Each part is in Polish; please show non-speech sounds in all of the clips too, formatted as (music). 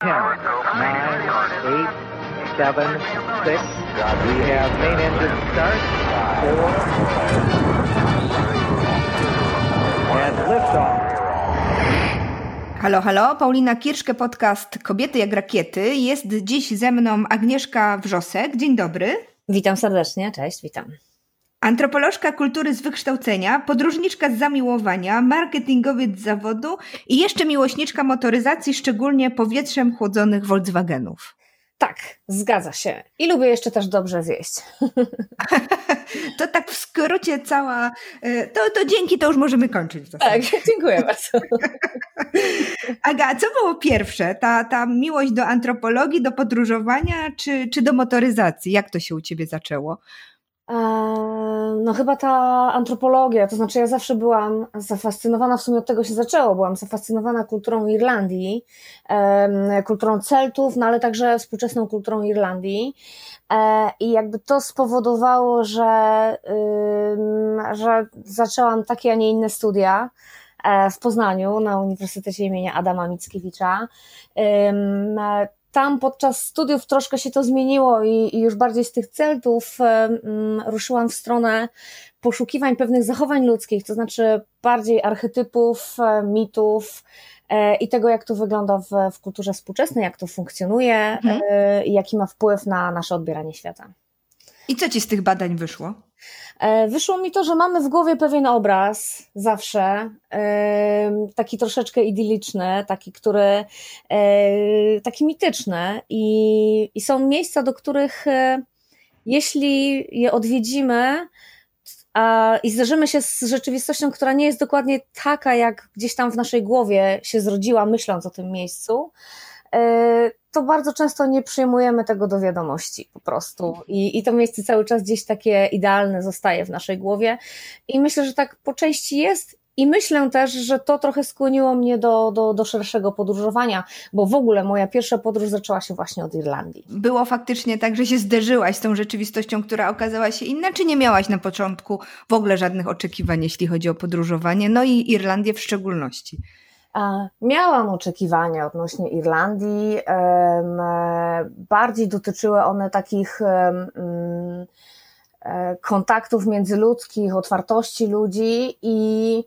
10, 9, 8, 7, 6. We have main engine start. 4. And liftoff. Halo, halo, Paulina Kirszke, podcast Kobiety jak rakiety. Jest dziś ze mną Agnieszka Wrzosek. Dzień dobry. Witam serdecznie, cześć, witam. Antropolożka kultury z wykształcenia, podróżniczka z zamiłowania, marketingowiec z zawodu i jeszcze miłośniczka motoryzacji, szczególnie powietrzem chłodzonych Volkswagenów. Tak, zgadza się. I lubię jeszcze też dobrze zjeść. (laughs) to tak w skrócie cała. e, To, to dzięki, to już możemy kończyć. Tak, (laughs) dziękuję bardzo. (laughs) Aga, co było pierwsze? Ta, ta miłość do antropologii, do podróżowania, czy, czy do motoryzacji? Jak to się u ciebie zaczęło? Eee, No chyba ta antropologia, to znaczy ja zawsze byłam zafascynowana, w sumie od tego się zaczęło, byłam zafascynowana kulturą Irlandii, kulturą Celtów, no ale także współczesną kulturą Irlandii. E, I jakby to spowodowało, że, że zaczęłam takie, a nie inne studia e, w Poznaniu na Uniwersytecie imienia Adama Mickiewicza. Tam podczas studiów troszkę się to zmieniło i, i już bardziej z tych celtów ruszyłam w stronę poszukiwań pewnych zachowań ludzkich, to znaczy bardziej archetypów, e, mitów e, i tego, jak to wygląda w, w kulturze współczesnej, jak to funkcjonuje Mhm. e, i jaki ma wpływ na nasze odbieranie świata. I co ci z tych badań wyszło? E, Wyszło mi to, że mamy w głowie pewien obraz zawsze, em, taki troszeczkę idyliczny, taki, który, e, taki mityczny i, i są miejsca, do których e, jeśli je odwiedzimy a, i zderzymy się z rzeczywistością, która nie jest dokładnie taka, jak gdzieś tam w naszej głowie się zrodziła, myśląc o tym miejscu, e, to bardzo często nie przyjmujemy tego do wiadomości po prostu. I, I to miejsce cały czas gdzieś takie idealne zostaje w naszej głowie. I myślę, że tak po części jest. I myślę też, że to trochę skłoniło mnie do, do, do szerszego podróżowania, bo w ogóle moja pierwsza podróż zaczęła się właśnie od Irlandii. Było faktycznie tak, że się zderzyłaś z tą rzeczywistością, która okazała się inna, czy nie miałaś na początku w ogóle żadnych oczekiwań, jeśli chodzi o podróżowanie, no i Irlandię w szczególności? Miałam oczekiwania odnośnie Irlandii. e, Bardziej dotyczyły one takich mm, e, kontaktów międzyludzkich, otwartości ludzi i,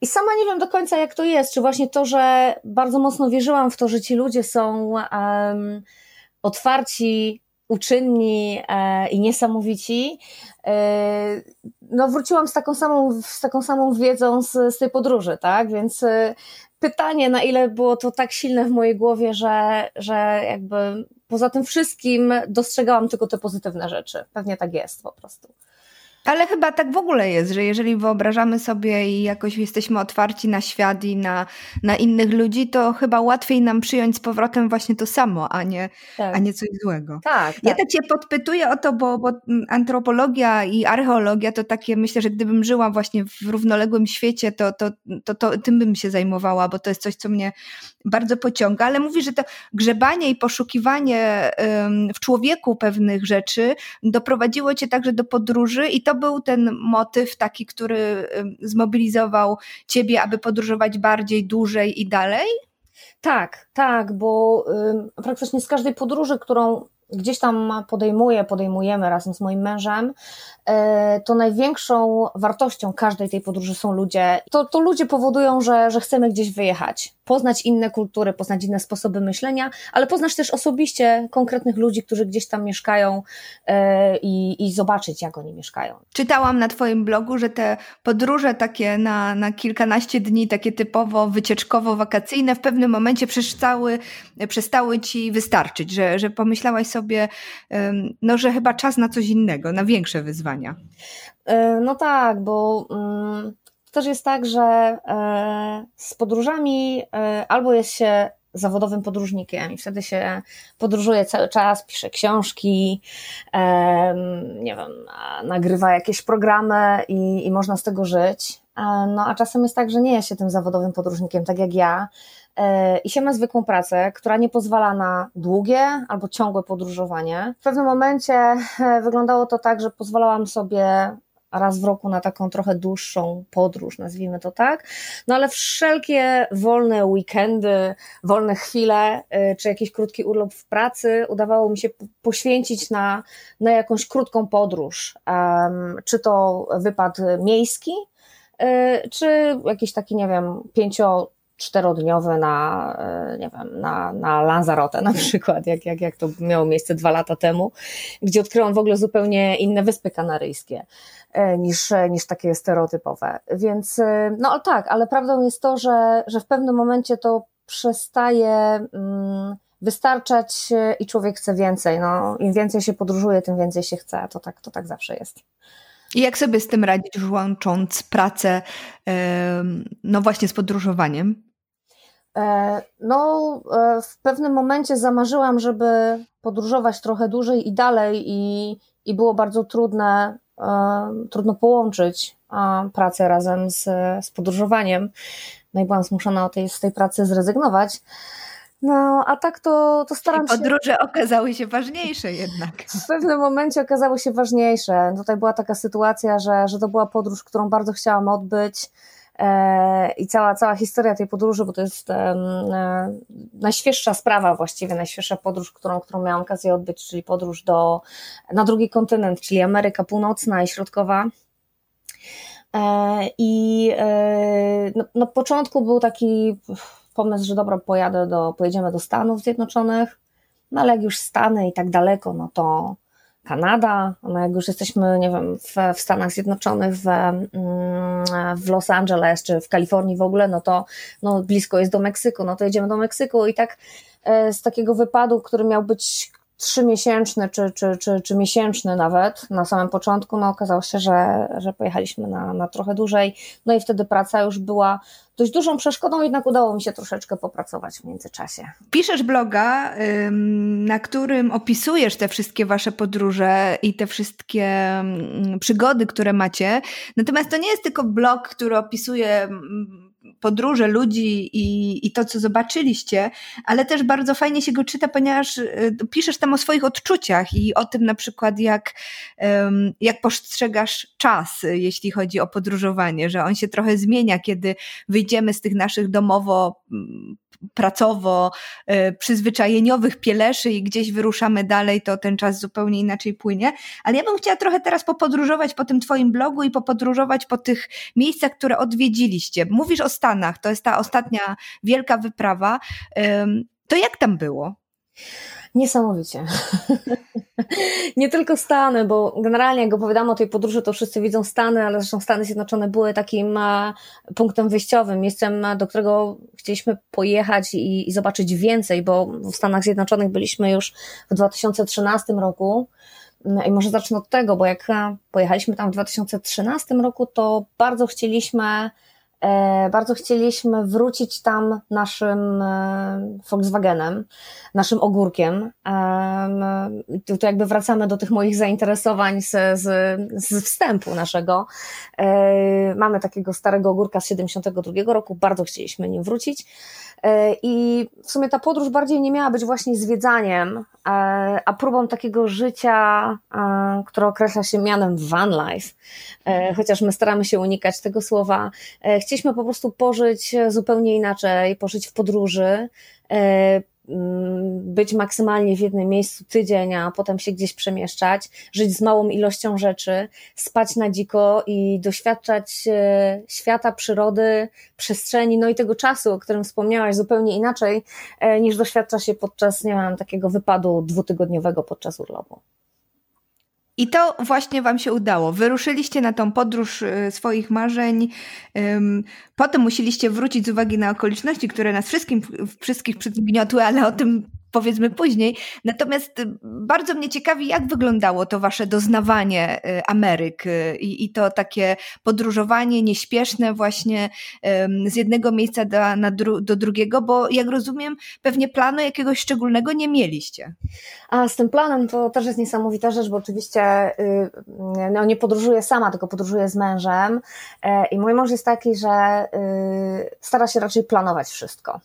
i sama nie wiem do końca, jak to jest. Czy właśnie to, że bardzo mocno wierzyłam w to, że ci ludzie są otwarci, uczynni e, i niesamowici. E, no, wróciłam z taką samą, z taką samą wiedzą z, z tej podróży, tak? Więc e, pytanie, na ile było to tak silne w mojej głowie, że, że jakby poza tym wszystkim dostrzegałam tylko te pozytywne rzeczy. Pewnie tak jest po prostu. Ale chyba tak w ogóle jest, że jeżeli wyobrażamy sobie i jakoś jesteśmy otwarci na świat i na, na innych ludzi, to chyba łatwiej nam przyjąć z powrotem właśnie to samo, a nie, Tak, a nie coś złego. tak. Ja tak. tak cię podpytuję o to, bo, bo antropologia i archeologia to takie, myślę, że gdybym żyła właśnie w równoległym świecie, to, to, to, to tym bym się zajmowała, bo to jest coś, co mnie bardzo pociąga. Ale mówisz, że to grzebanie i poszukiwanie w człowieku pewnych rzeczy doprowadziło cię także do podróży i to był ten motyw taki, który zmobilizował ciebie, aby podróżować bardziej, dłużej i dalej? Tak, tak, bo ym, praktycznie z każdej podróży, którą gdzieś tam podejmuję, podejmujemy razem z moim mężem, to największą wartością każdej tej podróży są ludzie. To, to ludzie powodują, że, że chcemy gdzieś wyjechać, poznać inne kultury, poznać inne sposoby myślenia, ale poznać też osobiście konkretnych ludzi, którzy gdzieś tam mieszkają e, i, i zobaczyć, jak oni mieszkają. Czytałam na Twoim blogu, że te podróże takie na, na kilkanaście dni, takie typowo wycieczkowo-wakacyjne, w pewnym momencie przestały, przestały Ci wystarczyć, że, że pomyślałaś sobie, no, że chyba czas na coś innego, na większe wyzwania. E, No tak, bo mm, też jest tak, że e, z podróżami e, albo jest się zawodowym podróżnikiem i wtedy się podróżuje cały czas, pisze książki, nie wiem, nagrywa jakieś programy i, i można z tego żyć. No a czasem jest tak, że nie jest się tym zawodowym podróżnikiem, tak jak ja, i się ma zwykłą pracę, która nie pozwala na długie albo ciągłe podróżowanie. W pewnym momencie e, wyglądało to tak, że pozwalałam sobie raz w roku na taką trochę dłuższą podróż, nazwijmy to tak. No ale wszelkie wolne weekendy, wolne chwile, y, czy jakiś krótki urlop w pracy udawało mi się poświęcić na, na jakąś krótką podróż. Um, czy to wypad miejski, czy jakiś taki, nie wiem, pięcio czterodniowy na, e, nie wiem, na, na Lanzarote na przykład, jak, jak, jak to miało miejsce dwa lata temu, gdzie odkryłam w ogóle zupełnie inne wyspy kanaryjskie e, niż, niż takie stereotypowe. Więc, e, no tak, ale prawdą jest to, że, że w pewnym momencie to przestaje mm, wystarczać i człowiek chce więcej. No, Im więcej się podróżuje, tym więcej się chce. To tak, to tak zawsze jest. I jak sobie z tym radzić, łącząc pracę, no właśnie z podróżowaniem? E, no, e, w pewnym momencie zamarzyłam, żeby podróżować trochę dłużej i dalej, i, i było bardzo trudne, e, trudno połączyć pracę razem z, z podróżowaniem. No i byłam zmuszona tej, z tej pracy zrezygnować. No, a tak to, to staram podróże się... okazały się ważniejsze jednak. W pewnym momencie okazały się ważniejsze. Tutaj była taka sytuacja, że, że to była podróż, którą bardzo chciałam odbyć. E, I cała, cała historia tej podróży, bo to jest e, najświeższa sprawa właściwie, najświeższa podróż, którą, którą miałam okazję odbyć, czyli podróż do, na drugi kontynent, czyli Ameryka Północna i Środkowa. E, I no, na początku był taki pomysł, że dobra, pojadę do, pojedziemy do Stanów Zjednoczonych, no ale jak już Stany i tak daleko, no to Kanada, no jak już jesteśmy, nie wiem, w, w Stanach Zjednoczonych, w, mm, w Los Angeles czy w Kalifornii w ogóle, no to no, blisko jest do Meksyku, no to jedziemy do Meksyku i tak e, z takiego wypadu, który miał być trzymiesięczny czy, czy, czy, czy miesięczny nawet na samym początku, no okazało się, że, że pojechaliśmy na, na trochę dłużej, no i wtedy praca już była dość dużą przeszkodą, jednak udało mi się troszeczkę popracować w międzyczasie. Piszesz bloga, na którym opisujesz te wszystkie wasze podróże i te wszystkie przygody, które macie. Natomiast to nie jest tylko blog, który opisuje podróże ludzi i, i to, co zobaczyliście, ale też bardzo fajnie się go czyta, ponieważ y, piszesz tam o swoich odczuciach i o tym na przykład, jak, jak postrzegasz czas, jeśli chodzi o podróżowanie, że on się trochę zmienia, kiedy wyjdziemy z tych naszych domowo pracowo, y, przyzwyczajeniowych pieleszy i gdzieś wyruszamy dalej, to ten czas zupełnie inaczej płynie. Ale ja bym chciała trochę teraz popodróżować po tym Twoim blogu i popodróżować po tych miejscach, które odwiedziliście. Mówisz o Stanach, to jest ta ostatnia wielka wyprawa. To jak tam było? Niesamowicie. (laughs) nie tylko Stany, bo generalnie jak opowiadamy o tej podróży, to wszyscy widzą Stany, ale zresztą Stany Zjednoczone były takim punktem wyjściowym, miejscem, do którego chcieliśmy pojechać i, i zobaczyć więcej, bo w Stanach Zjednoczonych byliśmy już w 2013 roku. I może zacznę od tego, bo jak pojechaliśmy tam w 2013 roku, to bardzo chcieliśmy bardzo chcieliśmy wrócić tam naszym e, Volkswagenem, naszym ogórkiem. Tu, tu jakby wracamy do tych moich zainteresowań z, z, z wstępu naszego. E, mamy takiego starego ogórka z 72 roku, bardzo chcieliśmy nim wrócić. E, I w sumie ta podróż bardziej nie miała być właśnie zwiedzaniem, e, a próbą takiego życia, e, które określa się mianem van life. Chociaż my staramy się unikać tego słowa. Chcieliśmy po prostu pożyć zupełnie inaczej, pożyć w podróży, Mm, być maksymalnie w jednym miejscu tydzień, a potem się gdzieś przemieszczać, żyć z małą ilością rzeczy, spać na dziko i doświadczać e, świata, przyrody, przestrzeni, no i tego czasu, o którym wspomniałaś, zupełnie inaczej e, niż doświadcza się podczas, nie wiem, takiego wypadu dwutygodniowego podczas urlopu. I to właśnie Wam się udało. Wyruszyliście na tą podróż y, swoich marzeń. Potem musieliście wrócić z uwagi na okoliczności, które nas wszystkim, wszystkich przygniotły, ale o tym powiedzmy później. Natomiast y, bardzo mnie ciekawi, jak wyglądało to wasze doznawanie y, Ameryk y, i, i to takie podróżowanie nieśpieszne właśnie z jednego miejsca do, dru do drugiego, bo jak rozumiem, pewnie planu jakiegoś szczególnego nie mieliście. A z tym planem to też jest niesamowita rzecz, bo oczywiście no, nie podróżuję sama, tylko podróżuję z mężem e, i mój mąż jest taki, że stara się raczej planować wszystko.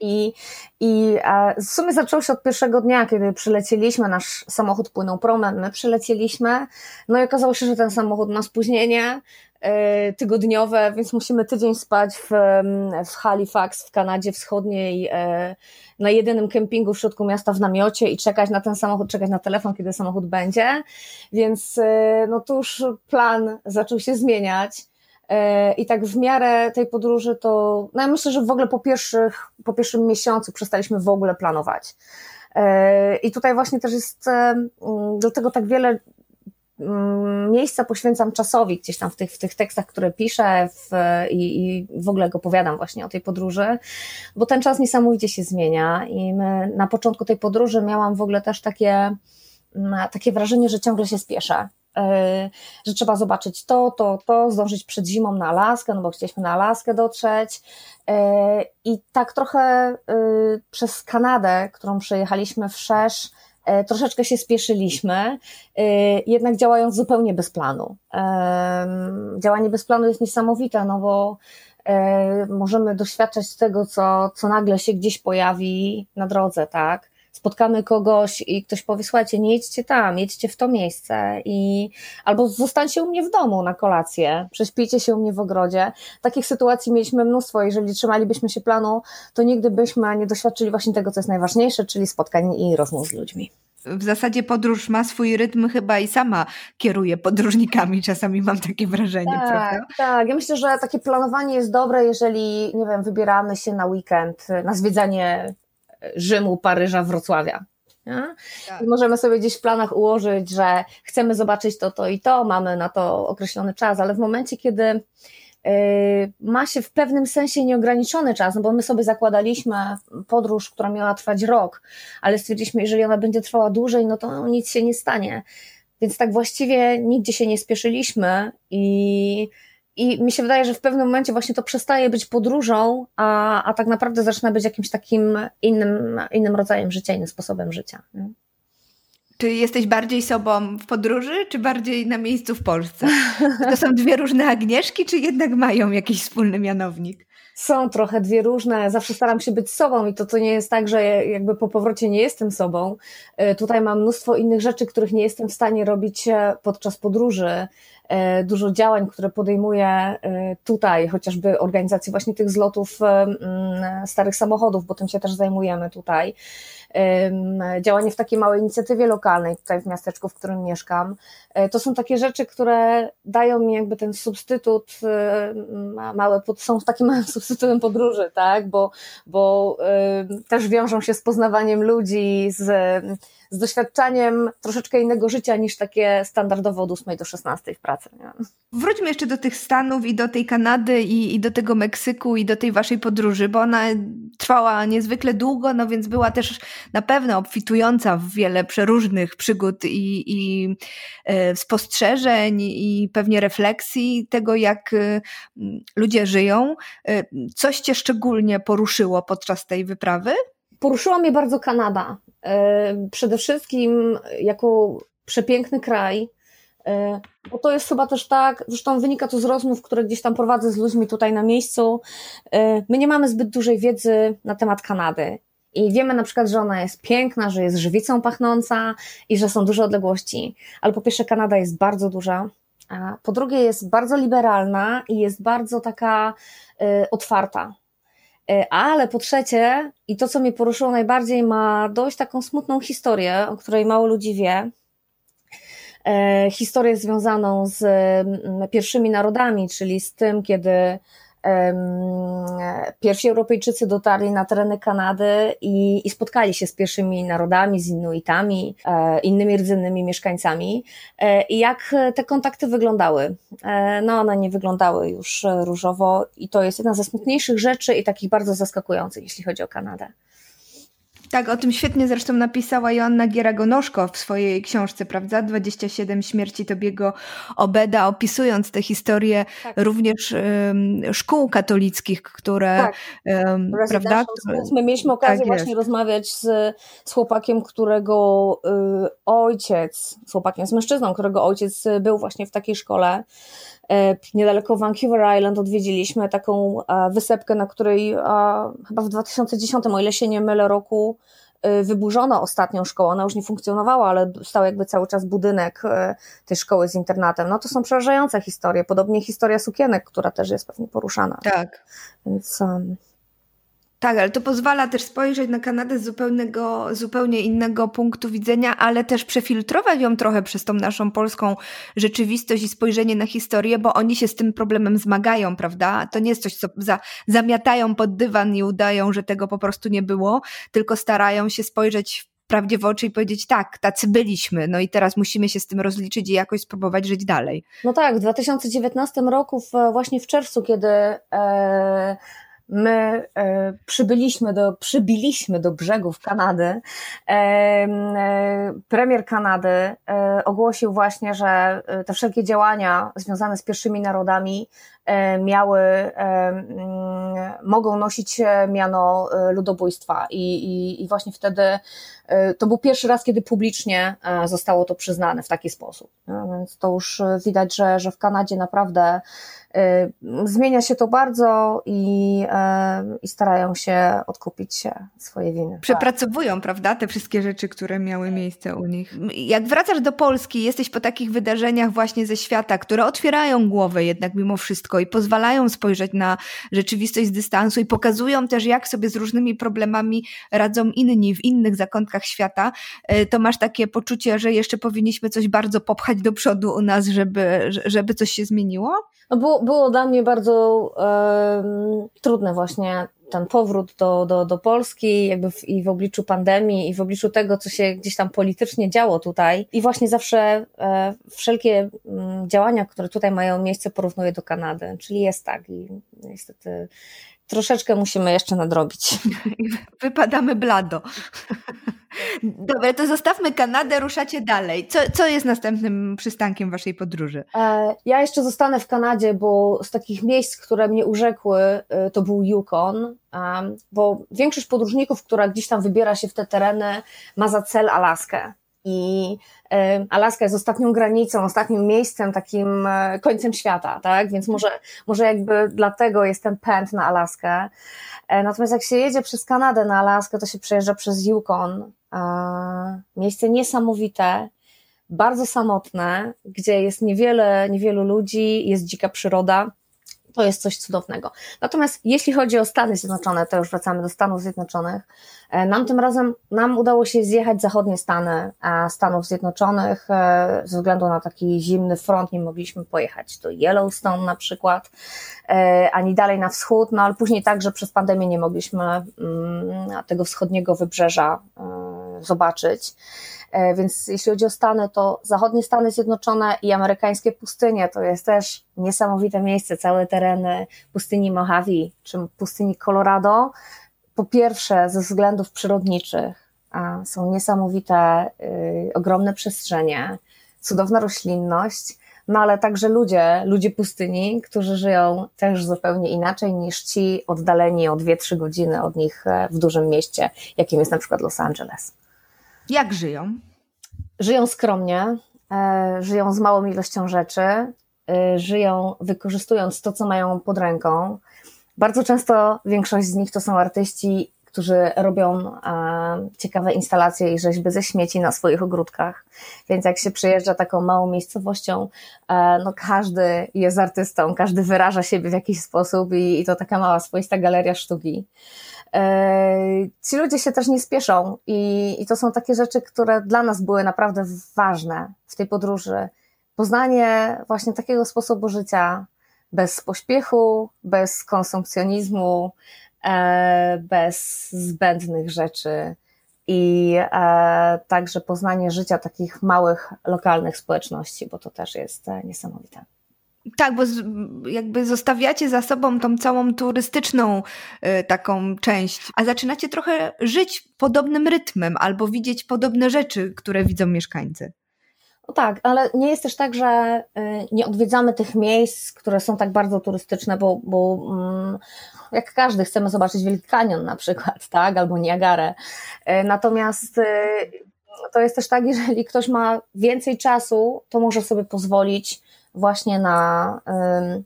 I, i w sumie zaczęło się od pierwszego dnia, kiedy przylecieliśmy, nasz samochód płynął promem, my przylecieliśmy, no i okazało się, że ten samochód ma spóźnienie, E, tygodniowe, więc musimy tydzień spać w, w Halifax w Kanadzie Wschodniej e, na jedynym kempingu w środku miasta w namiocie i czekać na ten samochód, czekać na telefon, kiedy samochód będzie. Więc e, no to już plan zaczął się zmieniać. I tak w miarę tej podróży to, no ja myślę, że w ogóle po pierwszych, po pierwszym miesiącu przestaliśmy w ogóle planować. I tutaj właśnie też jest do tego tak wiele miejsca poświęcam czasowi gdzieś tam w tych, w tych tekstach, które piszę w, i, i w ogóle opowiadam właśnie o tej podróży, bo ten czas niesamowicie się zmienia i my, na początku tej podróży miałam w ogóle też takie, takie wrażenie, że ciągle się spieszę, że trzeba zobaczyć to, to, to, zdążyć przed zimą na Alaskę, no bo chcieliśmy na Alaskę dotrzeć. Y, I tak trochę y, przez Kanadę, którą przejechaliśmy wszerz, E, troszeczkę się spieszyliśmy, e, jednak działając zupełnie bez planu. E, działanie bez planu jest niesamowite, no bo możemy doświadczać tego, co, co nagle się gdzieś pojawi na drodze, tak? Spotkamy kogoś i ktoś powie, słuchajcie, nie jedźcie tam, jedźcie w to miejsce i albo zostańcie u mnie w domu na kolację, prześpijcie się u mnie w ogrodzie. Takich sytuacji mieliśmy mnóstwo, jeżeli trzymalibyśmy się planu, to nigdy byśmy nie doświadczyli właśnie tego, co jest najważniejsze, czyli spotkań i rozmów z ludźmi w zasadzie podróż ma swój rytm chyba i sama kieruje podróżnikami, czasami mam takie wrażenie, tak, prawda? Tak, ja myślę, że takie planowanie jest dobre, jeżeli, nie wiem, wybieramy się na weekend na zwiedzanie Rzymu, Paryża, Wrocławia. Tak. I możemy sobie gdzieś w planach ułożyć, że chcemy zobaczyć to, to i to, mamy na to określony czas, ale w momencie, kiedy y, ma się w pewnym sensie nieograniczony czas, no bo my sobie zakładaliśmy podróż, która miała trwać rok, ale stwierdziliśmy, jeżeli ona będzie trwała dłużej, no to nic się nie stanie. Więc tak właściwie nigdzie się nie spieszyliśmy i i mi się wydaje, że w pewnym momencie właśnie to przestaje być podróżą, a, a tak naprawdę zaczyna być jakimś takim innym, innym rodzajem życia, innym sposobem życia. Nie? Czy jesteś bardziej sobą w podróży, czy bardziej na miejscu w Polsce? To są dwie różne Agnieszki, czy jednak mają jakiś wspólny mianownik? Są trochę dwie różne. Zawsze staram się być sobą i to, to nie jest tak, że jakby po powrocie nie jestem sobą. E, tutaj mam mnóstwo innych rzeczy, których nie jestem w stanie robić e, podczas podróży. E, dużo działań, które podejmuję e, tutaj, chociażby organizację właśnie tych zlotów e, starych samochodów, bo tym się też zajmujemy tutaj. Działanie w takiej małej inicjatywie lokalnej, tutaj w miasteczku, w którym mieszkam. To są takie rzeczy, które dają mi jakby ten substytut, małe, są takim małym (laughs) substytutem podróży, tak, bo, bo też wiążą się z poznawaniem ludzi, z z doświadczaniem troszeczkę innego życia niż takie standardowo od 8 do 16 w pracy. Nie? Wróćmy jeszcze do tych Stanów i do tej Kanady i, i do tego Meksyku i do tej waszej podróży, bo ona trwała niezwykle długo, no więc była też na pewno obfitująca w wiele przeróżnych przygód i, i e, spostrzeżeń i pewnie refleksji tego, jak e, ludzie żyją. E, coś cię szczególnie poruszyło podczas tej wyprawy? Poruszyła mnie bardzo Kanada. E, przede wszystkim jako przepiękny kraj, e, bo to jest chyba też tak, zresztą wynika to z rozmów, które gdzieś tam prowadzę z ludźmi tutaj na miejscu. E, my nie mamy zbyt dużej wiedzy na temat Kanady. I wiemy na przykład, że ona jest piękna, że jest żywicą pachnąca i że są duże odległości. Ale po pierwsze, Kanada jest bardzo duża. A po drugie, jest bardzo liberalna i jest bardzo taka y, otwarta. E, ale po trzecie, i to co mnie poruszyło najbardziej, ma dość taką smutną historię, o której mało ludzi wie. E, historię związaną z mm, pierwszymi narodami, czyli z tym, kiedy pierwsi Europejczycy dotarli na tereny Kanady i, i, spotkali się z pierwszymi narodami, z Inuitami, e, innymi rdzennymi mieszkańcami. E, I jak te kontakty wyglądały? E, no, one nie wyglądały już różowo i to jest jedna ze smutniejszych rzeczy i takich bardzo zaskakujących, jeśli chodzi o Kanadę. Tak, o tym świetnie zresztą napisała Joanna Gieragonoszko w swojej książce, prawda? 27 śmierci Tobiego Obeda, opisując tę historię tak. również um, szkół katolickich, które... Tak. Um, prawda? My mieliśmy okazję tak właśnie rozmawiać z, z chłopakiem, którego y, ojciec, z chłopakiem, z mężczyzną, którego ojciec był właśnie w takiej szkole, E, niedaleko Vancouver Island odwiedziliśmy taką e, wysepkę, na której chyba w 2010, o ile się nie mylę, roku wyburzono ostatnią szkołę, ona już nie funkcjonowała, ale stał jakby cały czas budynek tej szkoły z internatem. No to są przerażające historie, podobnie historia sukienek, która też jest pewnie poruszana. Tak. Więc um, tak, ale to pozwala też spojrzeć na Kanadę z zupełnego, zupełnie innego punktu widzenia, ale też przefiltrować ją trochę przez tą naszą polską rzeczywistość i spojrzenie na historię, bo oni się z tym problemem zmagają, prawda? To nie jest coś, co za, zamiatają pod dywan i udają, że tego po prostu nie było, tylko starają się spojrzeć prawdzie w oczy i powiedzieć tak, tacy byliśmy, no i teraz musimy się z tym rozliczyć i jakoś spróbować żyć dalej. No tak, w 2019 roku, właśnie w czerwcu, kiedy e, my e, przybyliśmy do, przybiliśmy do brzegów Kanady. E, e, premier Kanady ogłosił właśnie, że te wszelkie działania związane z pierwszymi narodami miały, mogą nosić miano ludobójstwa i, i, i właśnie wtedy to był pierwszy raz, kiedy publicznie zostało to przyznane w taki sposób. No, więc to już widać, że, że w Kanadzie naprawdę zmienia się to bardzo i, y, i starają się odkupić się swoje winy. Przepracowują, tak. prawda, te wszystkie rzeczy, które miały miejsce u nich. Jak wracasz do Polski, jesteś po takich wydarzeniach właśnie ze świata, które otwierają głowę jednak mimo wszystko i pozwalają spojrzeć na rzeczywistość z dystansu i pokazują też, jak sobie z różnymi problemami radzą inni w innych zakątkach świata, y, to masz takie poczucie, że jeszcze powinniśmy coś bardzo popchać do przodu u nas, żeby, żeby coś się zmieniło? No było, było dla mnie bardzo trudne właśnie ten powrót do, do, do Polski, jakby w, i w obliczu pandemii, i w obliczu tego, co się gdzieś tam politycznie działo tutaj. I właśnie zawsze e, wszelkie mm, działania, które tutaj mają miejsce, porównuję do Kanady. Czyli jest tak i niestety troszeczkę musimy jeszcze nadrobić. (laughs) Wypadamy blado. (laughs) Dobra, to zostawmy Kanadę, ruszacie dalej. Co, co jest następnym przystankiem waszej podróży? E, ja jeszcze zostanę w Kanadzie, bo z takich miejsc, które mnie urzekły, e, to był Yukon, bo większość podróżników, która gdzieś tam wybiera się w te tereny, ma za cel Alaskę. I e, Alaska jest ostatnią granicą, ostatnim miejscem, takim końcem świata, tak? Więc może, może jakby dlatego jest ten pęd na Alaskę. Natomiast jak się jedzie przez Kanadę na Alaskę, to się przejeżdża przez Yukon, miejsce niesamowite, bardzo samotne, gdzie jest niewiele, niewielu ludzi, jest dzika przyroda. To jest coś cudownego. Natomiast jeśli chodzi o Stany Zjednoczone, to już wracamy do Stanów Zjednoczonych. E, nam tym razem, nam udało się zjechać zachodnie Stany e, Stanów Zjednoczonych. E, ze względu na taki zimny front nie mogliśmy pojechać do Yellowstone na przykład, ani dalej na wschód, no ale później także przez pandemię nie mogliśmy mm, tego wschodniego wybrzeża zobaczyć. E, więc jeśli chodzi o Stany, to zachodnie Stany Zjednoczone i amerykańskie pustynie to jest też niesamowite miejsce, całe tereny pustyni Mojave czy pustyni Colorado. Po pierwsze, ze względów przyrodniczych są niesamowite, y, ogromne przestrzenie, cudowna roślinność, no ale także ludzie, ludzie pustyni, którzy żyją też zupełnie inaczej niż ci oddaleni o 2-3 godziny od nich e, w dużym mieście, jakim jest na przykład Los Angeles. Jak żyją? Żyją skromnie, e, żyją z małą ilością rzeczy, e, żyją wykorzystując to, co mają pod ręką. Bardzo często większość z nich to są artyści, którzy robią e, ciekawe instalacje i rzeźby ze śmieci na swoich ogródkach. Więc jak się przyjeżdża taką małą miejscowością, no każdy jest artystą, każdy wyraża siebie w jakiś sposób i, i to taka mała swoista galeria sztuki. E, ci ludzie się też nie spieszą i, i to są takie rzeczy, które dla nas były naprawdę ważne w tej podróży. Poznanie właśnie takiego sposobu życia bez pośpiechu, bez konsumpcjonizmu, e, bez zbędnych rzeczy i e, także poznanie życia takich małych, lokalnych społeczności, bo to też jest niesamowite. Tak, bo z, jakby zostawiacie za sobą tą całą turystyczną y, taką część, a zaczynacie trochę żyć podobnym rytmem albo widzieć podobne rzeczy, które widzą mieszkańcy. No tak, ale nie jest też tak, że y, nie odwiedzamy tych miejsc, które są tak bardzo turystyczne, bo, bo mm, jak każdy chcemy zobaczyć Wielki Kanion na przykład, (laughs) tak, albo Niagarę. Y, natomiast y, to jest też tak, jeżeli ktoś ma więcej czasu, to może sobie pozwolić właśnie na.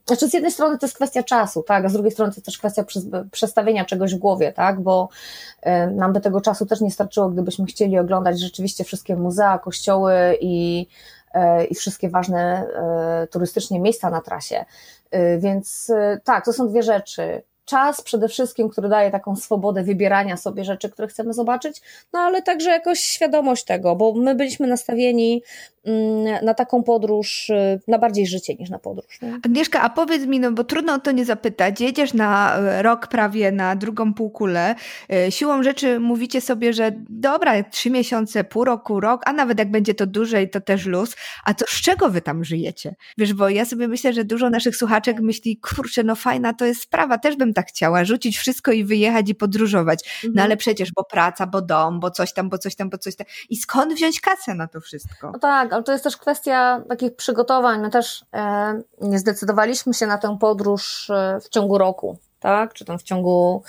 Znaczy, z jednej strony to jest kwestia czasu, tak, a z drugiej strony to jest też kwestia przestawienia czegoś w głowie, tak, bo nam by tego czasu też nie starczyło, gdybyśmy chcieli oglądać rzeczywiście wszystkie muzea, kościoły i, e, i wszystkie ważne e, turystycznie miejsca na trasie. E, więc tak, to są dwie rzeczy czas przede wszystkim, który daje taką swobodę wybierania sobie rzeczy, które chcemy zobaczyć, no ale także jakoś świadomość tego, bo my byliśmy nastawieni na taką podróż, y, na bardziej życie niż na podróż. Nie? Agnieszka, a powiedz mi, no bo trudno o to nie zapytać, jedziesz na e, rok prawie na drugą półkulę, e, siłą rzeczy mówicie sobie, że dobra, trzy miesiące, pół roku, rok, a nawet jak będzie to dłużej, to też luz, a to z czego wy tam żyjecie? Wiesz, bo ja sobie myślę, że dużo naszych słuchaczek myśli, kurczę, no fajna to jest sprawa, też bym tak chciała, rzucić wszystko i wyjechać i podróżować. No mhm. No ale przecież, bo praca, bo dom, bo coś tam, bo coś tam, bo coś tam. I skąd wziąć kasę na to wszystko? No tak, ale to jest też kwestia takich przygotowań. My też e, nie zdecydowaliśmy się na tę podróż e, w ciągu roku, tak? Czy tam w ciągu,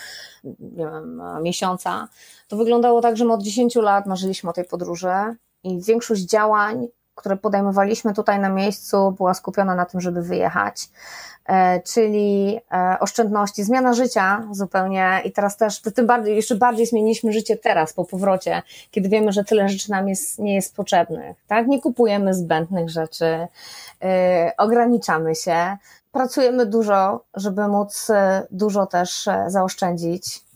nie wiem, miesiąca. To wyglądało tak, że my od 10 lat marzyliśmy o tej podróży i większość działań, które podejmowaliśmy tutaj na miejscu, była skupiona na tym, żeby wyjechać. E, czyli e, oszczędności, zmiana życia zupełnie i teraz też tym bardziej, jeszcze bardziej zmieniliśmy życie teraz po powrocie, kiedy wiemy, że tyle rzeczy nam jest, nie jest potrzebnych, tak? Nie kupujemy zbędnych rzeczy, yy, ograniczamy się, pracujemy dużo, żeby móc dużo też zaoszczędzić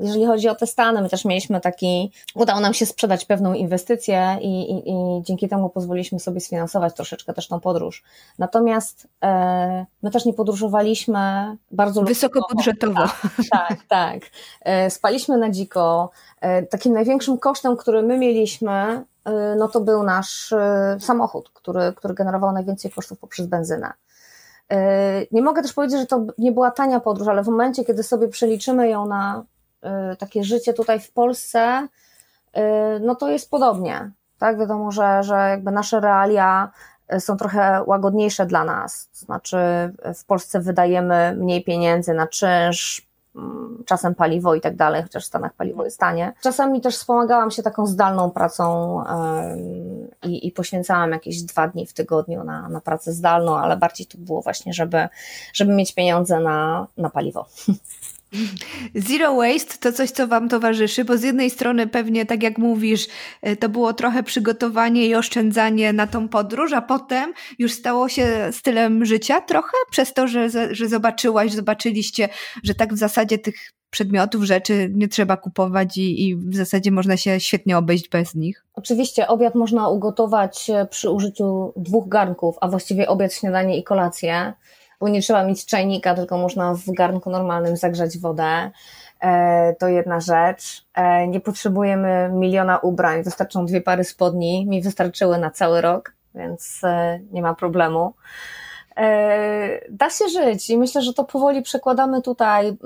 jeżeli chodzi o te Stany, my też mieliśmy taki, udało nam się sprzedać pewną inwestycję i, i, i dzięki temu pozwoliliśmy sobie sfinansować troszeczkę też tą podróż. Natomiast e, my też nie podróżowaliśmy bardzo Wysokobudżetowo. Tak, tak, tak. E, spaliśmy na dziko. E, takim największym kosztem, który my mieliśmy, e, no to był nasz e, samochód, który, który generował najwięcej kosztów poprzez benzynę. E, nie mogę też powiedzieć, że to nie była tania podróż, ale w momencie, kiedy sobie przeliczymy ją na e, takie życie tutaj w Polsce, e, no to jest podobnie. Tak, wiadomo, że, że jakby nasze realia są trochę łagodniejsze dla nas. Znaczy, w Polsce wydajemy mniej pieniędzy na czynsz, czasem paliwo i tak dalej, chociaż w Stanach paliwo jest tanie. Czasami też wspomagałam się taką zdalną pracą i, i poświęcałam jakieś dwa dni w tygodniu na, na pracę zdalną, ale bardziej to było właśnie, żeby, żeby mieć pieniądze na, na paliwo. (laughs) Zero waste to coś, co Wam towarzyszy, bo z jednej strony pewnie, tak jak mówisz, e, to było trochę przygotowanie i oszczędzanie na tą podróż, a potem już stało się stylem życia trochę przez to, że, że zobaczyłaś, zobaczyliście, że tak w zasadzie tych przedmiotów, rzeczy nie trzeba kupować i, i w zasadzie można się świetnie obejść bez nich. Oczywiście obiad można ugotować e, przy użyciu dwóch garnków, a właściwie obiad, śniadanie i kolację bo nie trzeba mieć czajnika, tylko można w garnku normalnym zagrzać wodę. E, to jedna rzecz. E, nie potrzebujemy miliona ubrań, wystarczą dwie pary spodni. Mi wystarczyły na cały rok, więc e, nie ma problemu. Da się żyć i myślę, że to powoli przekładamy tutaj,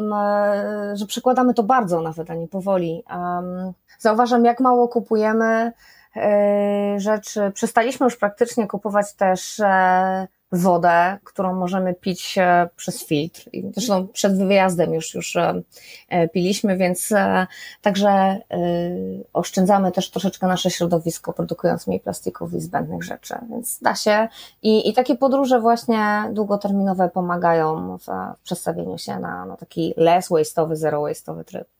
że przekładamy to bardzo nawet, a nie powoli. Zauważam, jak mało kupujemy rzeczy. Przestaliśmy już praktycznie kupować też wodę, którą możemy pić e, przez filtr. Zresztą przed wyjazdem już, już e, e, piliśmy, więc także oszczędzamy też troszeczkę nasze środowisko, produkując mniej plastików i zbędnych rzeczy, więc da się. I, i takie podróże właśnie długoterminowe pomagają w przestawieniu się na, na taki less waste'owy, zero waste'owy tryb.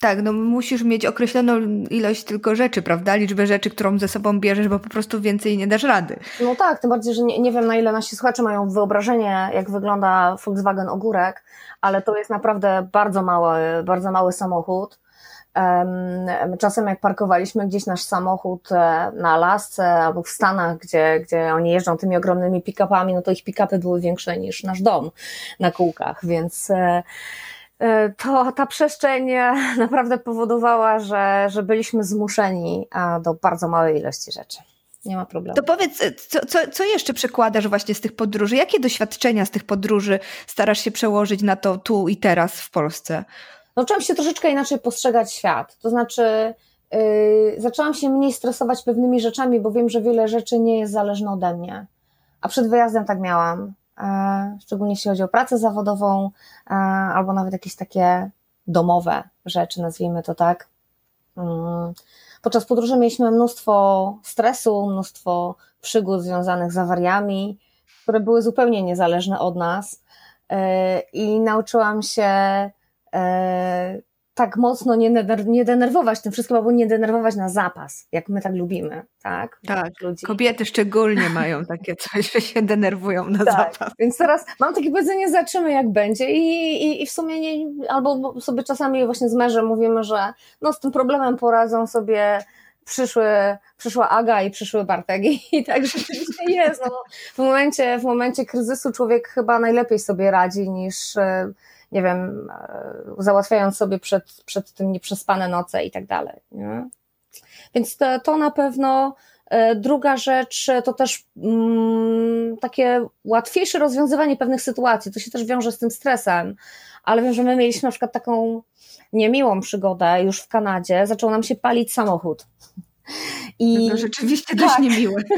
Tak, no musisz mieć określoną ilość tylko rzeczy, prawda? Liczbę rzeczy, którą ze sobą bierzesz, bo po prostu więcej nie dasz rady. No tak, tym bardziej, że nie, nie wiem na ile nasi słuchacze mają wyobrażenie, jak wygląda Volkswagen Ogórek, ale to jest naprawdę bardzo mały, bardzo mały samochód. Czasem jak parkowaliśmy gdzieś nasz samochód e, na Alasce albo w Stanach, gdzie, gdzie oni jeżdżą tymi ogromnymi pick-upami, no to ich pick-upy były większe niż nasz dom na kółkach, więc e, to ta przestrzeń e, (laughs) naprawdę powodowała, że, że byliśmy zmuszeni do bardzo małej ilości rzeczy. nie ma problemu. To powiedz, co, co, co jeszcze przekładasz właśnie z tych podróży? Jakie doświadczenia z tych podróży starasz się przełożyć na to tu i teraz w Polsce? Nauczyłam się troszeczkę inaczej postrzegać świat. To znaczy, yy, zaczęłam się mniej stresować pewnymi rzeczami, bo wiem, że wiele rzeczy nie jest zależne ode mnie. A przed wyjazdem tak miałam. E, szczególnie jeśli chodzi o pracę zawodową, e, albo nawet jakieś takie domowe rzeczy, nazwijmy to tak. Mm. Podczas podróży mieliśmy mnóstwo stresu, mnóstwo przygód związanych z awariami, które były zupełnie niezależne od nas. E, I nauczyłam się tak mocno nie, nie denerwować tym wszystkim, albo nie denerwować na zapas, jak my tak lubimy, tak? Tak, ludzi. kobiety szczególnie (laughs) mają takie coś, że się denerwują na tak. zapas. Więc teraz mam takie powiedzenie, zobaczymy jak będzie i, i, i w sumie nie, albo sobie czasami właśnie z mężem mówimy, że no z tym problemem poradzą sobie przyszły, przyszła Aga i przyszły Bartek i, (laughs) tak rzeczywiście jest. No, w, momencie, w momencie kryzysu człowiek chyba najlepiej sobie radzi niż e, nie wiem, e, załatwiając sobie przed, przed tym nieprzespane noce i tak dalej. Nie? Więc to, to na pewno. E, druga rzecz to też mm, takie łatwiejsze rozwiązywanie pewnych sytuacji. To się też wiąże z tym stresem, ale wiem, że my mieliśmy na przykład taką niemiłą przygodę już w Kanadzie. Zaczął nam się palić samochód. I to rzeczywiście tak. dość niemiłe. (laughs)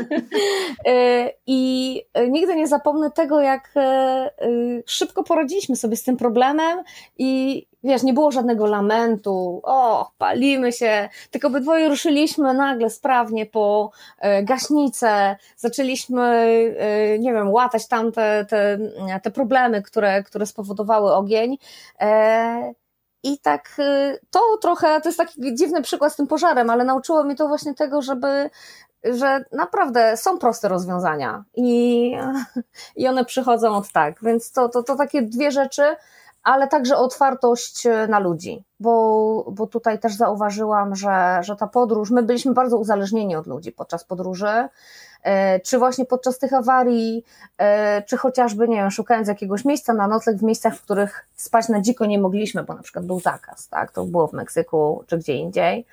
Y, I nigdy nie zapomnę tego, jak y, y, szybko poradziliśmy sobie z tym problemem i wiesz, nie było żadnego lamentu, o, palimy się, tylko obydwoje ruszyliśmy nagle sprawnie po gaśnicę, zaczęliśmy, nie wiem, łatać tam te, te, te problemy, które, które spowodowały ogień. E, i tak to trochę, to jest taki dziwny przykład z tym pożarem, ale nauczyło mnie to właśnie tego, żeby, że naprawdę są proste rozwiązania i, (laughs) i one przychodzą od tak. Więc to, to, to takie dwie rzeczy, ale także otwartość na ludzi, bo, bo tutaj też zauważyłam, że, że ta podróż, my byliśmy bardzo uzależnieni od ludzi podczas podróży E, czy właśnie podczas tych awarii, e, czy chociażby, nie wiem, szukając jakiegoś miejsca na nocleg w miejscach, w których spać na dziko nie mogliśmy, bo na przykład był zakaz, tak, to było w Meksyku czy gdzie indziej.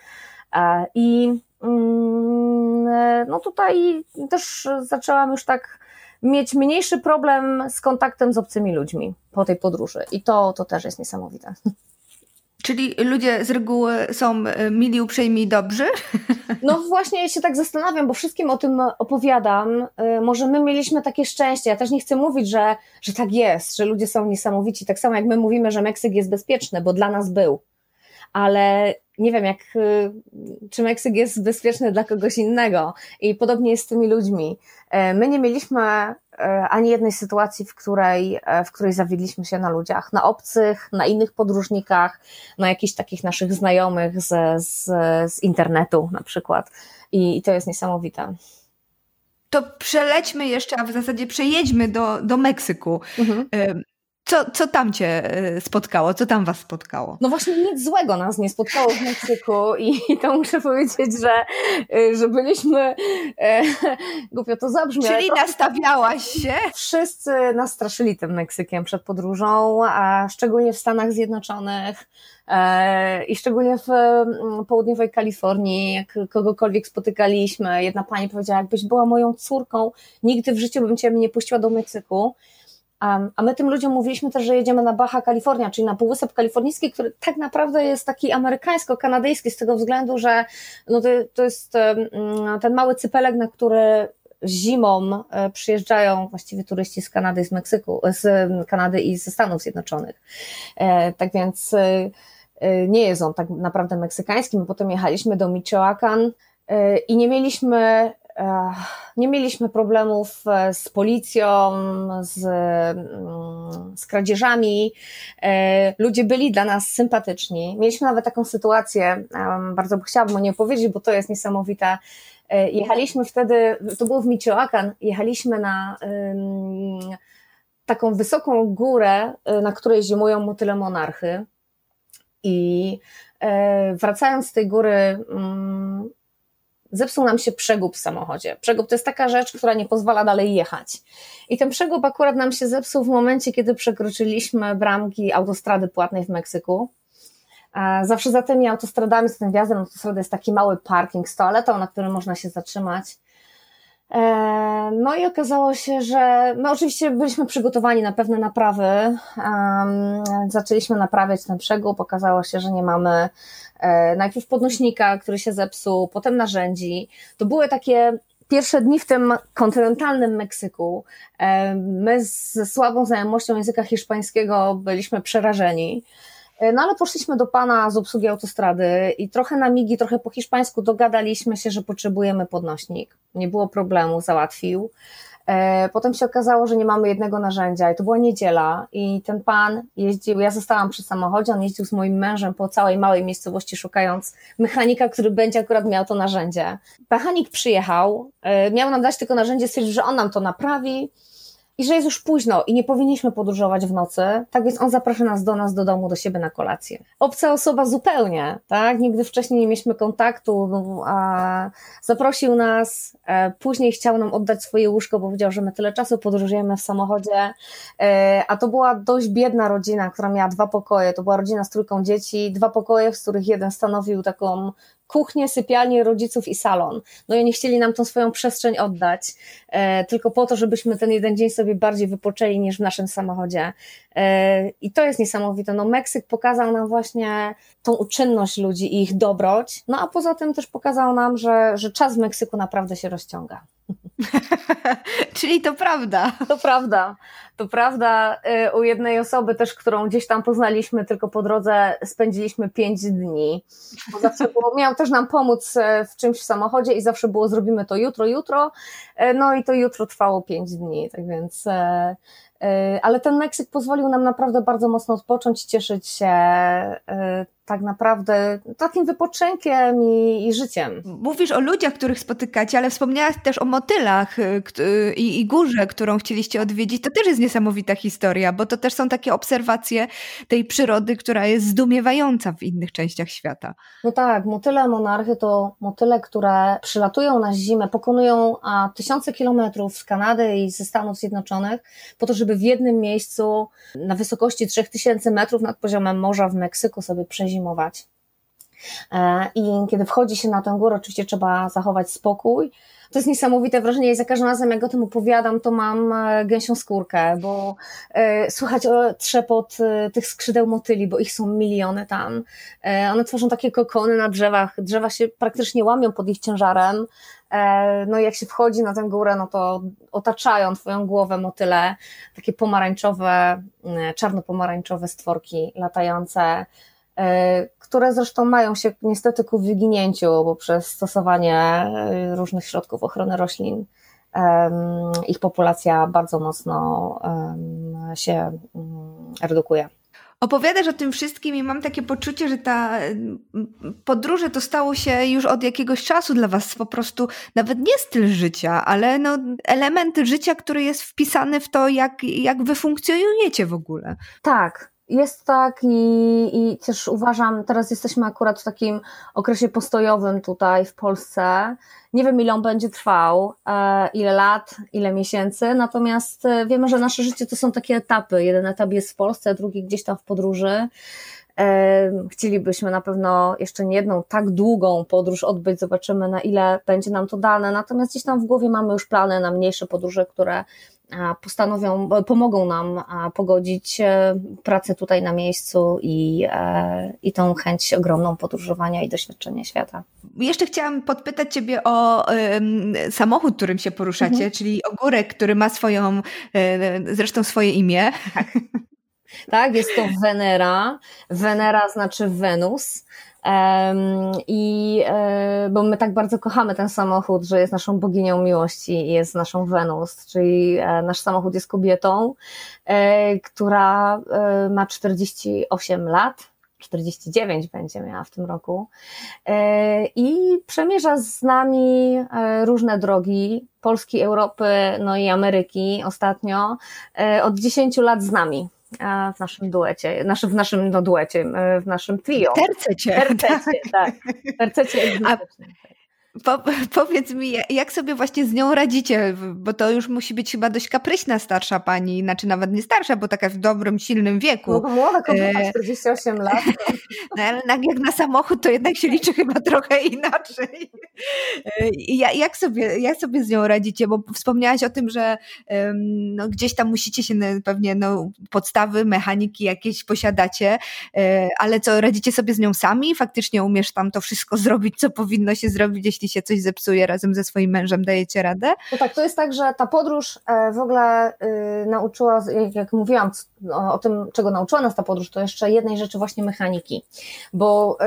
E, I mm, no tutaj też zaczęłam już tak mieć mniejszy problem z kontaktem z obcymi ludźmi po tej podróży i to, to też jest niesamowite. Czyli ludzie z reguły są e, mili, uprzejmi i dobrzy? (laughs) No właśnie się tak zastanawiam, bo wszystkim o tym opowiadam. E, może my mieliśmy takie szczęście. Ja też nie chcę mówić, że, że tak jest, że ludzie są niesamowici. Tak samo jak my mówimy, że Meksyk jest bezpieczny, bo dla nas był. Ale nie wiem, jak, e, czy Meksyk jest bezpieczny dla kogoś innego. I podobnie jest z tymi ludźmi. My nie mieliśmy E, ani jednej sytuacji, w której, e, w której zawiedliśmy się na ludziach, na obcych, na innych podróżnikach, na jakichś takich naszych znajomych z, z, z internetu na przykład. I, I to jest niesamowite. To przelećmy jeszcze, a w zasadzie przejedźmy do, do Meksyku. Mhm. Co, co tam cię y, spotkało? Co tam was spotkało? No właśnie nic złego nas nie spotkało w Meksyku i, to muszę powiedzieć, że, y, że byliśmy, e, (laughs) głupio to zabrzmi. Czyli nastawiałaś się? Wszyscy nastraszyli tym Meksykiem przed podróżą, a szczególnie w Stanach Zjednoczonych e, i szczególnie w mm, południowej Kalifornii, jak kogokolwiek spotykaliśmy, jedna pani powiedziała, jakbyś była moją córką, nigdy w życiu bym cię nie puściła do Meksyku, a my tym ludziom mówiliśmy też, że jedziemy na Baja Kalifornia, czyli na Półwysep Kalifornijski, który tak naprawdę jest taki amerykańsko-kanadyjski z tego względu, że no to, to jest ten mały cypelek, na który zimą e, przyjeżdżają właściwie turyści z Kanady, z Meksyku, z Kanady i ze Stanów Zjednoczonych. E, tak więc e, nie jest on tak naprawdę meksykański. My potem jechaliśmy do Michoacan i nie mieliśmy nie mieliśmy problemów e, z policją, z, mm, z kradzieżami. E, ludzie byli dla nas sympatyczni. Mieliśmy nawet taką sytuację, bardzo chciałabym o niej powiedzieć, bo to jest niesamowite. E, jechaliśmy wtedy, to było w Michoacan, jechaliśmy na taką wysoką górę, na której zimują motyle monarchy. I wracając z tej góry, mm, zepsuł nam się przegub w samochodzie. Przegub to jest taka rzecz, która nie pozwala dalej jechać. I ten przegub akurat nam się zepsuł w momencie, kiedy przekroczyliśmy bramki autostrady płatnej w Meksyku. Zawsze za tymi autostradami, z tym wjazdem na jest taki mały parking z toaletą, na którym można się zatrzymać. No i okazało się, że my oczywiście byliśmy przygotowani na pewne naprawy. Zaczęliśmy naprawiać ten przegub. Okazało się, że nie mamy najpierw podnośnika, który się zepsuł, potem narzędzi. To były takie pierwsze dni w tym kontynentalnym Meksyku. My ze słabą znajomością języka hiszpańskiego byliśmy przerażeni. E, no ale poszliśmy do pana z obsługi autostrady i trochę na migi, trochę po hiszpańsku dogadaliśmy się, że potrzebujemy podnośnik. Nie było problemu, załatwił. E, potem się okazało, że nie mamy jednego narzędzia i to była niedziela i ten pan jeździł, ja zostałam przy samochodzie, on jeździł z moim mężem po całej małej miejscowości szukając mechanika, który będzie akurat miał to narzędzie. Mechanik przyjechał, e, miał nam dać tylko narzędzie, stwierdził, że on nam to naprawi, i że jest już późno i nie powinniśmy podróżować w nocy, tak więc on zaprasza nas do nas, do domu, do siebie na kolację. Obca osoba zupełnie, tak? Nigdy wcześniej nie mieliśmy kontaktu, no, a zaprosił nas, e, później chciał nam oddać swoje łóżko, bo powiedział, że my tyle czasu podróżujemy w samochodzie, e, a to była dość biedna rodzina, która miała dwa pokoje, to była rodzina z trójką dzieci, dwa pokoje, z których jeden stanowił taką kuchnię, sypialnię rodziców i salon. No i oni chcieli nam tą swoją przestrzeń oddać, e, tylko po to, żebyśmy ten jeden dzień sobie bardziej wypoczęli niż w naszym samochodzie. E, I to jest niesamowite. No Meksyk pokazał nam właśnie tą uczynność ludzi i ich dobroć, no a poza tym też pokazał nam, że, że czas w Meksyku naprawdę się rozciąga. (laughs) Czyli to prawda. To prawda. To prawda. Y, u jednej osoby też, którą gdzieś tam poznaliśmy, tylko po drodze spędziliśmy pięć dni. Bo zawsze było, (laughs) miał też nam pomóc y, w czymś w samochodzie i zawsze było zrobimy to jutro, jutro. Y, no i to jutro trwało pięć dni. Tak więc ale ten Meksyk pozwolił nam naprawdę bardzo mocno odpocząć, cieszyć się tak naprawdę takim wypoczynkiem i, i, życiem. Mówisz o ludziach, których spotykacie, ale wspomniałaś też o motylach y, i, i górze, którą chcieliście odwiedzić. To też jest niesamowita historia, bo to też są takie obserwacje tej przyrody, która jest zdumiewająca w innych częściach świata. No tak, motyle monarchy to motyle, które przylatują na zimę, pokonują a, tysiące kilometrów z Kanady i ze Stanów Zjednoczonych po to, żeby w jednym miejscu na wysokości 3000 metrów nad poziomem morza w Meksyku sobie przeziębić zimować. E, I kiedy wchodzi się na tę górę, oczywiście trzeba zachować spokój. To jest niesamowite wrażenie i za każdym razem, jak o tym opowiadam, to mam e, gęsią skórkę, bo e, słychać trzepot tych skrzydeł motyli, bo ich są miliony tam. One tworzą takie kokony na drzewach, drzewa się praktycznie łamią pod ich ciężarem. No i jak się wchodzi na tę górę, no to otaczają twoją głowę motyle, takie pomarańczowe, czarno-pomarańczowe stworki latające, które zresztą mają się niestety ku wyginięciu poprzez stosowanie e, różnych środków ochrony roślin. Ich populacja bardzo mocno się mm, redukuje. Opowiadasz o tym wszystkim i mam takie poczucie, że ta podróże to stało się już od jakiegoś czasu dla Was po prostu nawet nie styl życia, ale no element życia, który jest wpisany w to, jak, jak Wy funkcjonujecie w ogóle. Tak, jest tak i, i też uważam, teraz jesteśmy akurat w takim okresie postojowym tutaj w Polsce. Nie wiem, ile on będzie trwał, e, ile lat, ile miesięcy, natomiast e, wiemy, że nasze życie to są takie etapy. Jeden etap jest w Polsce, drugi gdzieś tam w podróży. E, chcielibyśmy na pewno jeszcze nie jedną tak długą podróż odbyć, zobaczymy na ile będzie nam to dane. Natomiast gdzieś tam w głowie mamy już plany na mniejsze podróże, które postanowią, pomogą nam pogodzić e, pracę tutaj na miejscu i, e, i tą chęć ogromną podróżowania i doświadczenia świata. Jeszcze chciałam podpytać Ciebie o um, samochód, którym się poruszacie, mhm. czyli ogórek, który ma swoją, e, zresztą swoje imię. Tak. tak, jest to Venera. Venera znaczy Wenus. I e, bo my tak bardzo kochamy ten samochód, że jest naszą boginią miłości i jest naszą Wenus, czyli e, nasz samochód jest kobietą, e, która ma 48 lat. 49 będzie miała w tym roku i przemierza z nami różne drogi Polski, Europy, no i Ameryki ostatnio od 10 lat z nami w naszym duecie, naszy, w naszym no, duecie, w naszym trio. Tercecie. Tercecie, (laughs) tak. Tercecie A Po, (laughs) powiedz mi, jak sobie właśnie z nią radzicie, bo to już musi być chyba dość kapryśna starsza pani, znaczy nawet nie starsza, bo taka w dobrym, silnym wieku. No, młoda kobieta, 48 e, lat. (laughs) No, ale jak na samochód, to jednak się liczy chyba trochę inaczej. E, jak sobie, jak sobie z nią radzicie? Bo wspomniałaś o tym, że no, gdzieś tam musicie się pewnie no, podstawy, mechaniki jakieś posiadacie, e, ale co, radzicie sobie z nią sami? Faktycznie umiesz tam to wszystko (laughs) zrobić, co powinno się zrobić, jeśli się coś zepsuje razem ze swoim mężem, dajecie radę? No tak, to jest tak, że ta podróż e, w ogóle y, nauczyła, jak, mówiłam o, o, tym, czego nauczyła nas ta podróż, to jeszcze jednej rzeczy właśnie mechaniki, bo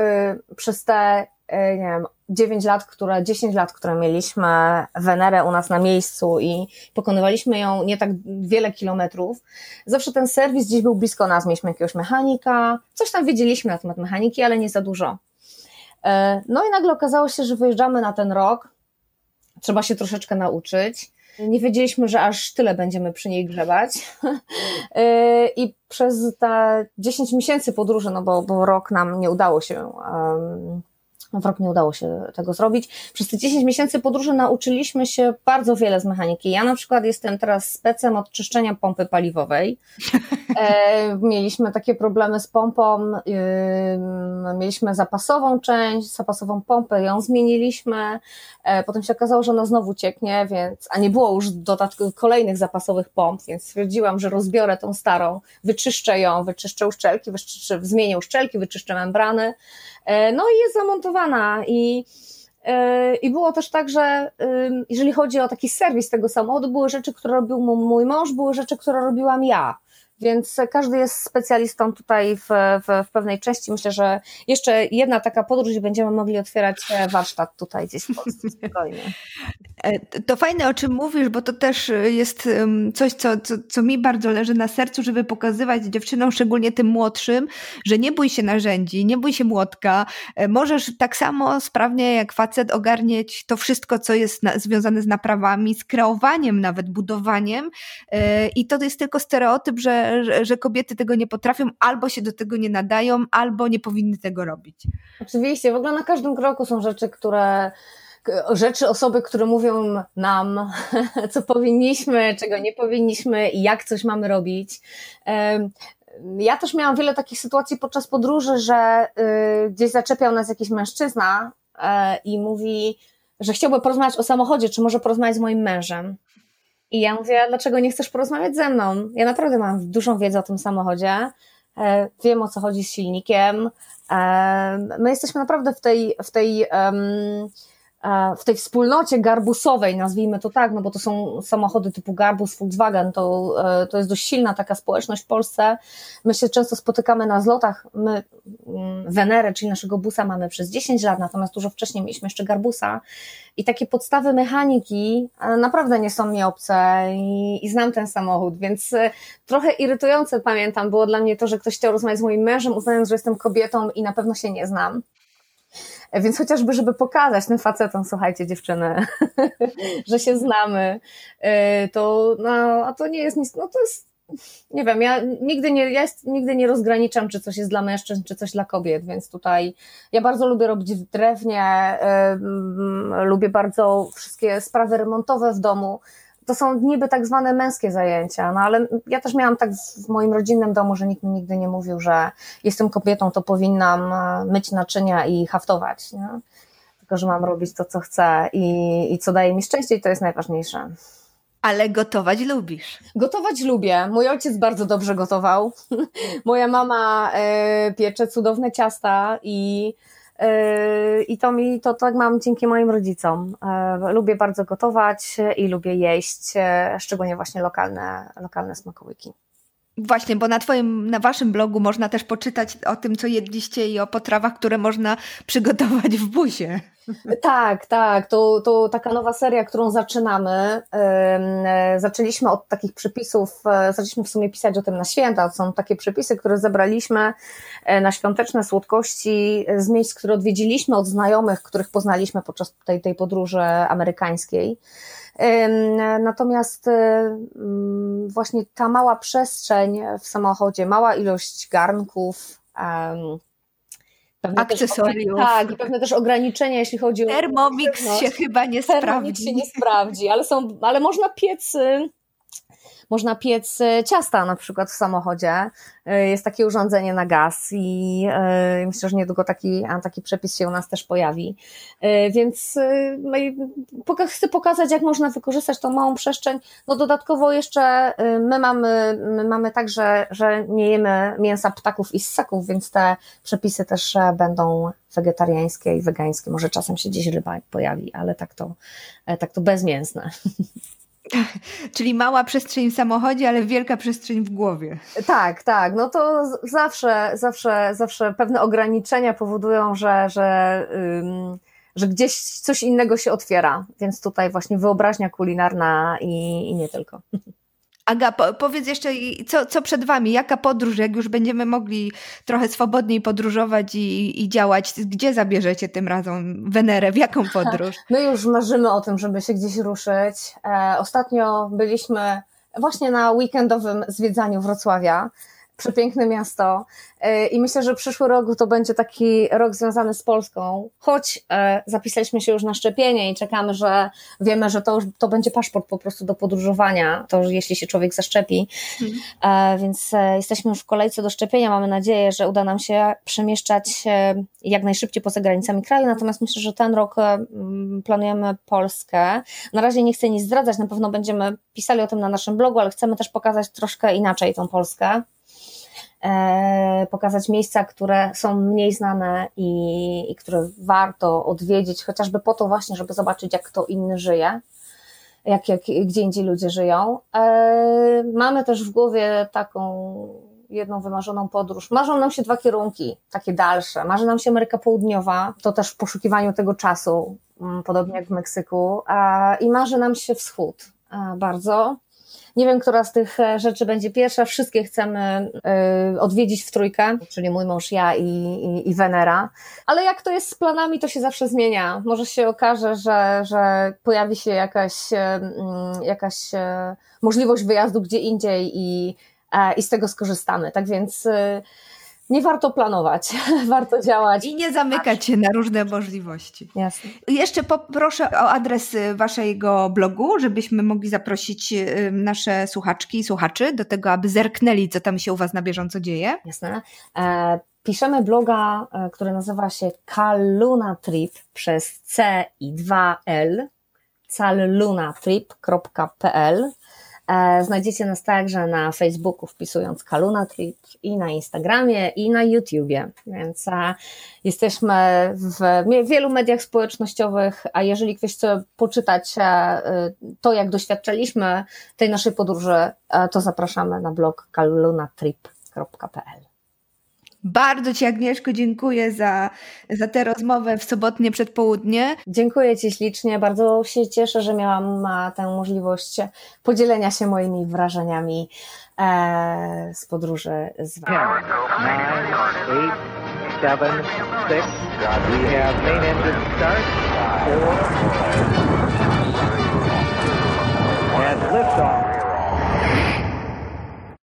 y, przez te y, nie wiem, 9 lat, które, 10 lat, które mieliśmy Wenerę u nas na miejscu i pokonywaliśmy ją nie tak wiele kilometrów, zawsze ten serwis gdzieś był blisko nas, mieliśmy jakiegoś mechanika, coś tam wiedzieliśmy na temat mechaniki, ale nie za dużo. E, no i nagle okazało się, że wyjeżdżamy na ten rok, trzeba się troszeczkę nauczyć. Nie wiedzieliśmy, że aż tyle będziemy przy niej grzebać. (laughs) E, I przez te 10 miesięcy podróży, no bo, bo rok nam nie udało się um, w rok nie udało się tego zrobić. Przez te 10 miesięcy podróży nauczyliśmy się bardzo wiele z mechaniki. Ja na przykład jestem teraz specem od czyszczenia pompy paliwowej. (laughs) E, mieliśmy takie problemy z pompą, mieliśmy zapasową część, zapasową pompę, ją zmieniliśmy, e, potem się okazało, że ona znowu cieknie, więc, a nie było już dodatkowych kolejnych zapasowych pomp, więc stwierdziłam, że rozbiorę tą starą, wyczyszczę ją, wyczyszczę uszczelki, wyczyszczę, zmienię uszczelki, wyczyszczę membrany, E, no i jest zamontowana i e, i było też tak, że jeżeli chodzi o taki serwis tego samochodu, były rzeczy, które robił mój mąż, były rzeczy, które robiłam ja. Więc każdy jest specjalistą tutaj w, w, w, pewnej części. Myślę, że jeszcze jedna taka podróż i będziemy mogli otwierać e, warsztat tutaj gdzieś w Polsce spokojnie. E, to fajne, o czym mówisz, bo to też jest coś, co, co, co mi bardzo leży na sercu, żeby pokazywać dziewczynom, szczególnie tym młodszym, że nie bój się narzędzi, nie bój się młotka. E, możesz tak samo sprawnie jak facet ogarnieć to wszystko, co jest na, związane z naprawami, z kreowaniem, nawet budowaniem. I to jest tylko stereotyp, że że, kobiety tego nie potrafią, albo się do tego nie nadają, albo nie powinny tego robić. Oczywiście, w ogóle na każdym kroku są rzeczy, które rzeczy, osoby, które mówią nam, (laughs) co powinniśmy, czego nie powinniśmy i jak coś mamy robić. Ja też miałam wiele takich sytuacji podczas podróży, że y, gdzieś zaczepiał nas jakiś mężczyzna e, i mówi, że chciałby porozmawiać o samochodzie, czy może porozmawiać z moim mężem. I ja mówię, dlaczego nie chcesz porozmawiać ze mną? Ja naprawdę mam dużą wiedzę o tym samochodzie, e, wiem o co chodzi z silnikiem. E, my jesteśmy naprawdę w tej, w tej E, w tej wspólnocie garbusowej, nazwijmy to tak, no bo to są samochody typu Garbus, Volkswagen, to, e, to jest dość silna taka społeczność w Polsce. My się często spotykamy na zlotach. My mm, Wenerę, czyli naszego busa mamy przez 10 lat, natomiast dużo wcześniej mieliśmy jeszcze Garbusa i takie podstawy mechaniki e, naprawdę nie są mi obce i, i znam ten samochód, więc trochę irytujące pamiętam było dla mnie to, że ktoś chciał rozmawiać z moim mężem, uznając, że jestem kobietą i na pewno się nie znam. Więc chociażby, żeby pokazać tym facetom, słuchajcie dziewczyny, (laughs) że się znamy, y, to, no, a to nie jest nic, no to jest, nie wiem, ja nigdy nie, ja nigdy nie rozgraniczam, czy coś jest dla mężczyzn, czy coś dla kobiet, więc tutaj ja bardzo lubię robić w drewnie, y, lubię bardzo wszystkie sprawy remontowe w domu, to są niby tak zwane męskie zajęcia, no ale ja też miałam tak w moim rodzinnym domu, że nikt mi nigdy nie mówił, że jestem kobietą, to powinnam e, myć naczynia i haftować, nie? tylko że mam robić to, co chcę i, i co daje mi szczęście i to jest najważniejsze. Ale gotować lubisz. Gotować lubię. Mój ojciec bardzo dobrze gotował. (laughs) Moja mama y, piecze cudowne ciasta i I to mi, to tak mam dzięki moim rodzicom. Yy, lubię bardzo gotować i lubię jeść, yy, szczególnie właśnie lokalne, lokalne smakołyki. Właśnie, bo na twoim, na waszym blogu można też poczytać o tym, co jedliście i o potrawach, które można przygotować w buzie. Tak, tak. To, to taka nowa seria, którą zaczynamy. E, zaczęliśmy od takich przepisów, e, zaczęliśmy w sumie pisać o tym na święta. Są takie przepisy, które zebraliśmy e, na świąteczne słodkości z miejsc, które odwiedziliśmy od znajomych, których poznaliśmy podczas tej, tej podróży amerykańskiej. Natomiast właśnie ta mała przestrzeń w samochodzie, mała ilość garnków, akcesoriów. Też, tak, i pewne też ograniczenia, jeśli chodzi o. Termomix się chyba nie sprawdzi. Termomix się nie sprawdzi, ale, są, ale można piec można piec e, ciasta na przykład w samochodzie. E, jest takie urządzenie na gaz i e, myślę, że niedługo taki, taki przepis się u nas też pojawi. Więc chcę pokazać, jak można wykorzystać tą małą przestrzeń. No dodatkowo jeszcze my mamy, my mamy tak, że, że nie jemy mięsa ptaków i ssaków, więc te przepisy też będą wegetariańskie i wegańskie. Może czasem się gdzieś ryba pojawi, ale tak to, tak to bezmięsne. (laughs) (laughs) Czyli mała przestrzeń w samochodzie, ale wielka przestrzeń w głowie. Tak, tak. No to zawsze, zawsze, zawsze pewne ograniczenia powodują, że, że, ym, że gdzieś coś innego się otwiera. Więc tutaj właśnie wyobraźnia kulinarna i, i nie tylko. (laughs) Aga, po, powiedz jeszcze, co, co przed Wami, jaka podróż, jak już będziemy mogli trochę swobodniej podróżować i, i działać, gdzie zabierzecie tym razem Wenerę, w jaką podróż? (laughs) My już marzymy o tym, żeby się gdzieś ruszyć. E, ostatnio byliśmy właśnie na weekendowym zwiedzaniu Wrocławia przepiękne miasto e, i myślę, że przyszły rok to będzie taki rok związany z Polską, choć e, zapisaliśmy się już na szczepienie i czekamy, że wiemy, że to już to będzie paszport po prostu do podróżowania, to jeśli się człowiek zaszczepi, mhm. więc jesteśmy już w kolejce do szczepienia, mamy nadzieję, że uda nam się przemieszczać jak najszybciej poza granicami kraju, natomiast myślę, że ten rok planujemy Polskę. Na razie nie chcę nic zdradzać, na pewno będziemy pisali o tym na naszym blogu, ale chcemy też pokazać troszkę inaczej tą Polskę. E, pokazać miejsca, które są mniej znane i, i które warto odwiedzić, chociażby po to właśnie, żeby zobaczyć, jak kto inny żyje jak, jak gdzie indziej ludzie żyją. E, mamy też w głowie taką jedną wymarzoną podróż. Marzą nam się dwa kierunki, takie dalsze. Marzy nam się Ameryka Południowa, to też w poszukiwaniu tego czasu, mm, podobnie jak w Meksyku, i marzy nam się wschód e, bardzo. Nie wiem, która z tych e, rzeczy będzie pierwsza. Wszystkie chcemy y, odwiedzić w trójkę, czyli mój mąż, ja i, i, i Wenera. Ale jak to jest z planami, to się zawsze zmienia. Może się okaże, że, że pojawi się jakaś, y, jakaś możliwość wyjazdu gdzie indziej i, i z tego skorzystamy. Tak więc nie warto planować, (laughs) warto działać. I nie zamykać się na różne możliwości. Jasne. Jeszcze poproszę o adres y, waszego blogu, żebyśmy mogli zaprosić y, nasze słuchaczki i słuchaczy do tego, aby zerknęli, co tam się u was na bieżąco dzieje. Jasne. E, piszemy bloga, e, który nazywa się Kaluna Trip przez C i 2L callunatrip.pl E, znajdziecie nas także na Facebooku wpisując Kaluna Trip i na Instagramie i na YouTubie, więc e, jesteśmy w wielu mediach społecznościowych, a jeżeli ktoś chce poczytać e, to, jak doświadczaliśmy tej naszej podróży, to zapraszamy na blog kalunatrip.pl. Bardzo Ci, Agnieszko, dziękuję za, za tę rozmowę w sobotnie przedpołudnie. Dziękuję Ci ślicznie. Bardzo się cieszę, że miałam e, tę możliwość podzielenia się moimi wrażeniami e, z podróży z Wami. seven, six. We have main engine start. Four. And liftoff.